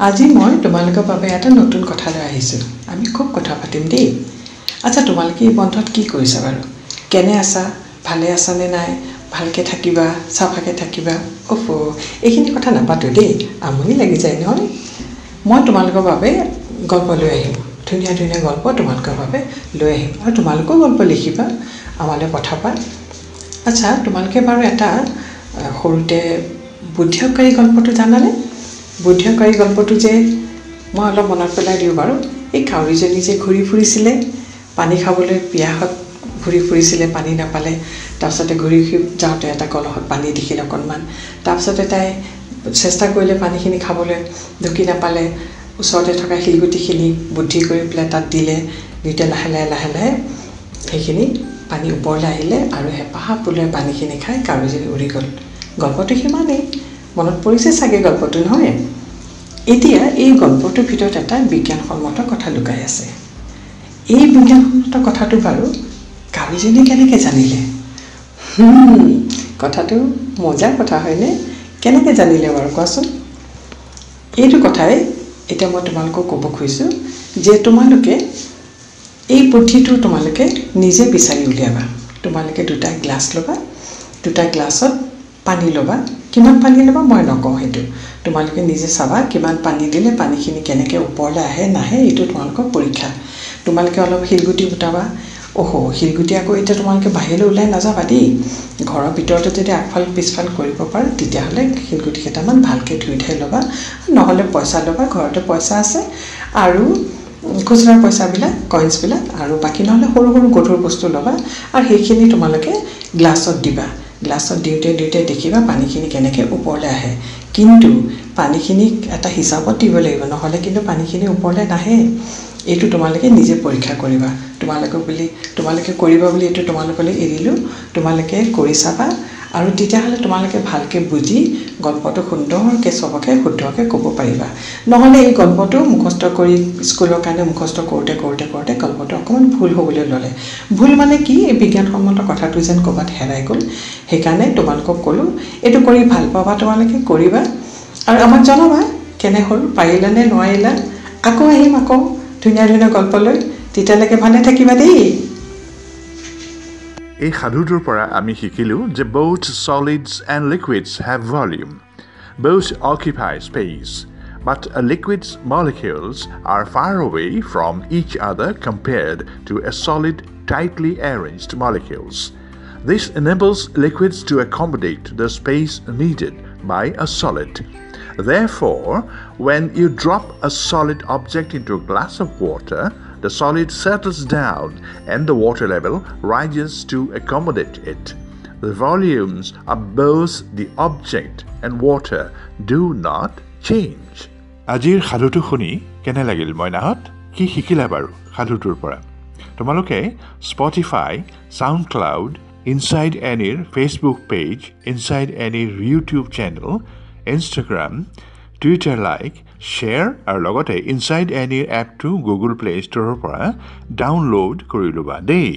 আজি মই তোমালোকৰ বাবে এটা নতুন কথা লৈ আহিছোঁ। আমি খুব কথা পাতিম দেই। আচ্ছা তোমালোকে এই বন্ধত কি কৰিছা বাৰু? কেনে আছা? ভালে আছানে নাই? ভালকৈ থাকিবা চাফাকৈ থাকিবা? অফ এইখিনি কথা নাপাতোঁ দেই। আমনি লাগি যায় নহয় মই তোমালোকৰ বাবে গল্প লৈ আহিম। ধুনীয়া ধুনীয়া গল্প তোমালোকৰ বাবে লৈ আহিম। আৰু তোমালোকেও গল্প লিখিবা আমালৈ পঠাবা। আচ্ছা তোমালোকে বাৰু এটা সৰুতে বুদ্ধিয়কাৰী গল্পটো জানানে? বুদ্ধিয়কাৰী গল্পটো যে মই অলপ মনত পেলাই দিওঁ বাৰু। এই কাউৰীজনী যে ঘূৰি ফুৰিছিলে পানী খাবলৈ পিয়াহত ঘূৰি ফুৰিছিলে পানী নাপালে তাৰপিছতে ঘূৰি যাওঁতে এটা কলহত পানী দেখিলে অকণমান। তাৰপিছতে তাই চেষ্টা কৰিলে পানীখিনি খাবলৈ ঢুকি নাপালে। ওচৰতে থকা শিলগুটিখিনি বুদ্ধি কৰি পেলাই তাত দিলে। দিওঁতে লাহে লাহে লাহে লাহে সেইখিনি পানী ওপৰলৈ আহিলে আৰু হেঁপাহা ফুলে পানীখিনি খাই কাউৰীজনী উৰি গ'ল। গল্পটো সিমানেই। মনত পৰিছে চাগে গল্পটো নহয়? এতিয়া এই গল্পটোৰ ভিতৰত এটা বিজ্ঞানসন্মত কথা লুকাই আছে। এই বিজ্ঞানসন্মত কথাটো বাৰু কাউৰীজনী কেনেকৈ জানিলে? কথাটো মজাৰ কথা হয়নে? কেনেকৈ জানিলে বাৰু কোৱাচোন? এইটো কথাই এতিয়া মই তোমালোকক ক'ব খুজিছোঁ যে তোমালোকে এই বুদ্ধিটো তোমালোকে নিজে বিচাৰি উলিয়াবা। তোমালোকে দুটা গ্লাছ ল'বা দুটা গ্লাছত পানী ল'বা কিমান পানী ল'বা? মই নকওঁ সেইটো। তোমালোকে নিজে চাবা কিমান পানী দিলে পানীখিনি কেনেকৈ ওপৰলৈ আহে নাহে এইটো তোমালোকৰ পৰীক্ষা। তোমালোকে অলপ শিলগুটি গোটাবা। অহ' শিলগুটি আকৌ এতিয়া তোমালোকে বাহিৰলৈ ওলাই নাযাবা দেই। ঘৰৰ ভিতৰতে যদি আগফাল পিছফাল কৰিব পাৰা তেতিয়াহ'লে শিলগুটি কেইটামান ভালকৈ ধুই ধাই ল'বা। নহ'লে পইচা ল'বা ঘৰতে পইচা আছে। আৰু খুচুৰা পইচাবিলাক কইনছবিলাক আৰু বাকী নহ'লে সৰু সৰু গধুৰ বস্তু ল'বা। আৰু সেইখিনি তোমালোকে গ্লাছত দিবা। গ্লাছত দিওঁতে দিওঁতে দেখিবা পানীখিনি কেনেকৈ ওপৰলৈ আহে। কিন্তু পানীখিনি এটা হিচাপত দিব লাগিব নহ'লে কিন্তু পানীখিনি ওপৰলৈ নাহে। এইটো তোমালোকে নিজে পৰীক্ষা কৰিবা। তোমালোকে বুলি তোমালোকে কৰিবা বুলি এইটো তোমালোকলৈ এৰিলোঁ। তোমালোকে কৰি চাবা। আৰু তেতিয়াহ'লে তোমালোকে ভালকৈ বুজি গল্পটো সুন্দৰকৈ চবকে শুদ্ধকৈ ক'ব পাৰিবা। নহ'লে এই গল্পটো মুখস্থ কৰি স্কুলৰ কাৰণে মুখস্থ কৰোঁতে কৰোঁতে কৰোঁতে গল্পটো অকণমান ভুল হ'বলৈ ল'লে। ভুল মানে কি? এই বিজ্ঞানসন্মত কথাটো যেন ক'ৰবাত হেৰাই গ'ল। সেইকাৰণে তোমালোকক ক'লোঁ এইটো কৰি ভাল পাবা তোমালোকে কৰিবা। আৰু আমাক জনাবা কেনে হ'ল পাৰিলানে নোৱাৰিলা। আকৌ আহিম আকৌ ধুনীয়া ধুনীয়া গল্প লৈ। তেতিয়ালৈকে ভালে থাকিবা দেই। এই সাধুটোৰ পৰা আমি শিকিলোঁ যে both solids and liquids have volume. Both occupy space. But a liquid's molecules are far away from each other compared to a solid, tightly arranged molecules. This enables liquids to accommodate the space needed by a solid. Therefore, when you drop a solid object into a glass of water, the solid settles down and the water level rises to accommodate it. The volumes of both the object and water do not change. আজিৰ সাধুটো শুনি কেনে লাগিল মইনাহঁত কি শিকিলা বাৰু সাধুটোৰ পৰা তোমালোকে স্পটিফাই চাউণ্ড ক্লাউড ইনচাইড এনিৰ ফেচবুক পেজ ইনচাইড এনিৰ YouTube channel Instagram Twitter like share আৰু লগতে ইনচাইড এনিৰ এপটো গুগল প্লে' ষ্ট'ৰৰ পৰা ডাউনলোড কৰি ল'বা দেই।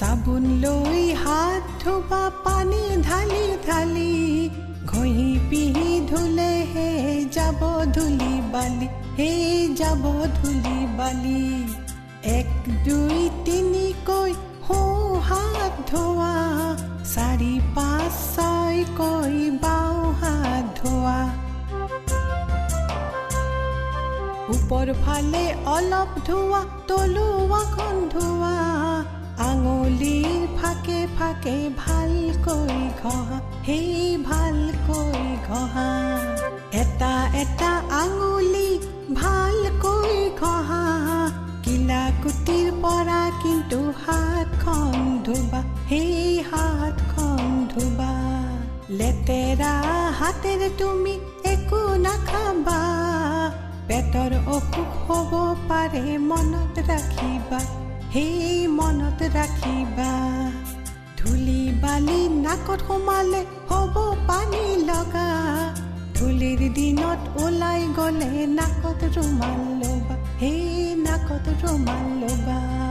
চাবোন লৈ হাত ধোবা, পানী ঢালি ঢালি, ঘঁহি পিহি ধুলেহে যাব ধূলি বালি, হে যাব ধূলি বালি। এক দুই তিনিকৈ সোঁ হাত ধোৱা চাৰি পাঁচ ছয়কৈ বাওঁ হাত ধোৱা? ওপৰ ফালে অলপ ধোৱা তলুৱাখন ধোৱা আঙুলিৰ ফাকে ফাকে ভালকৈ ঘঁহা সেই ভালকৈ ঘঁহা। এটা এটা আঙুলি ভালকৈ ঘঁহা। কিলাকুটিৰ পৰা কিন্তু হাতখন ধুবা সেই হাতখন ধুবা। লেতেৰা হাতেৰে তুমি একো নাখাবা পেটৰ অসুখ হ'ব পাৰে মনত ৰাখিবা সেই মনত ৰাখিবা। ধূলি বালি নাকত সোমালে হ'ব পানী লগা ধূলিৰ দিনত ওলাই গ'লে নাকত ৰুমাল ল'বা সেই নাকত ৰুমাল ল'বা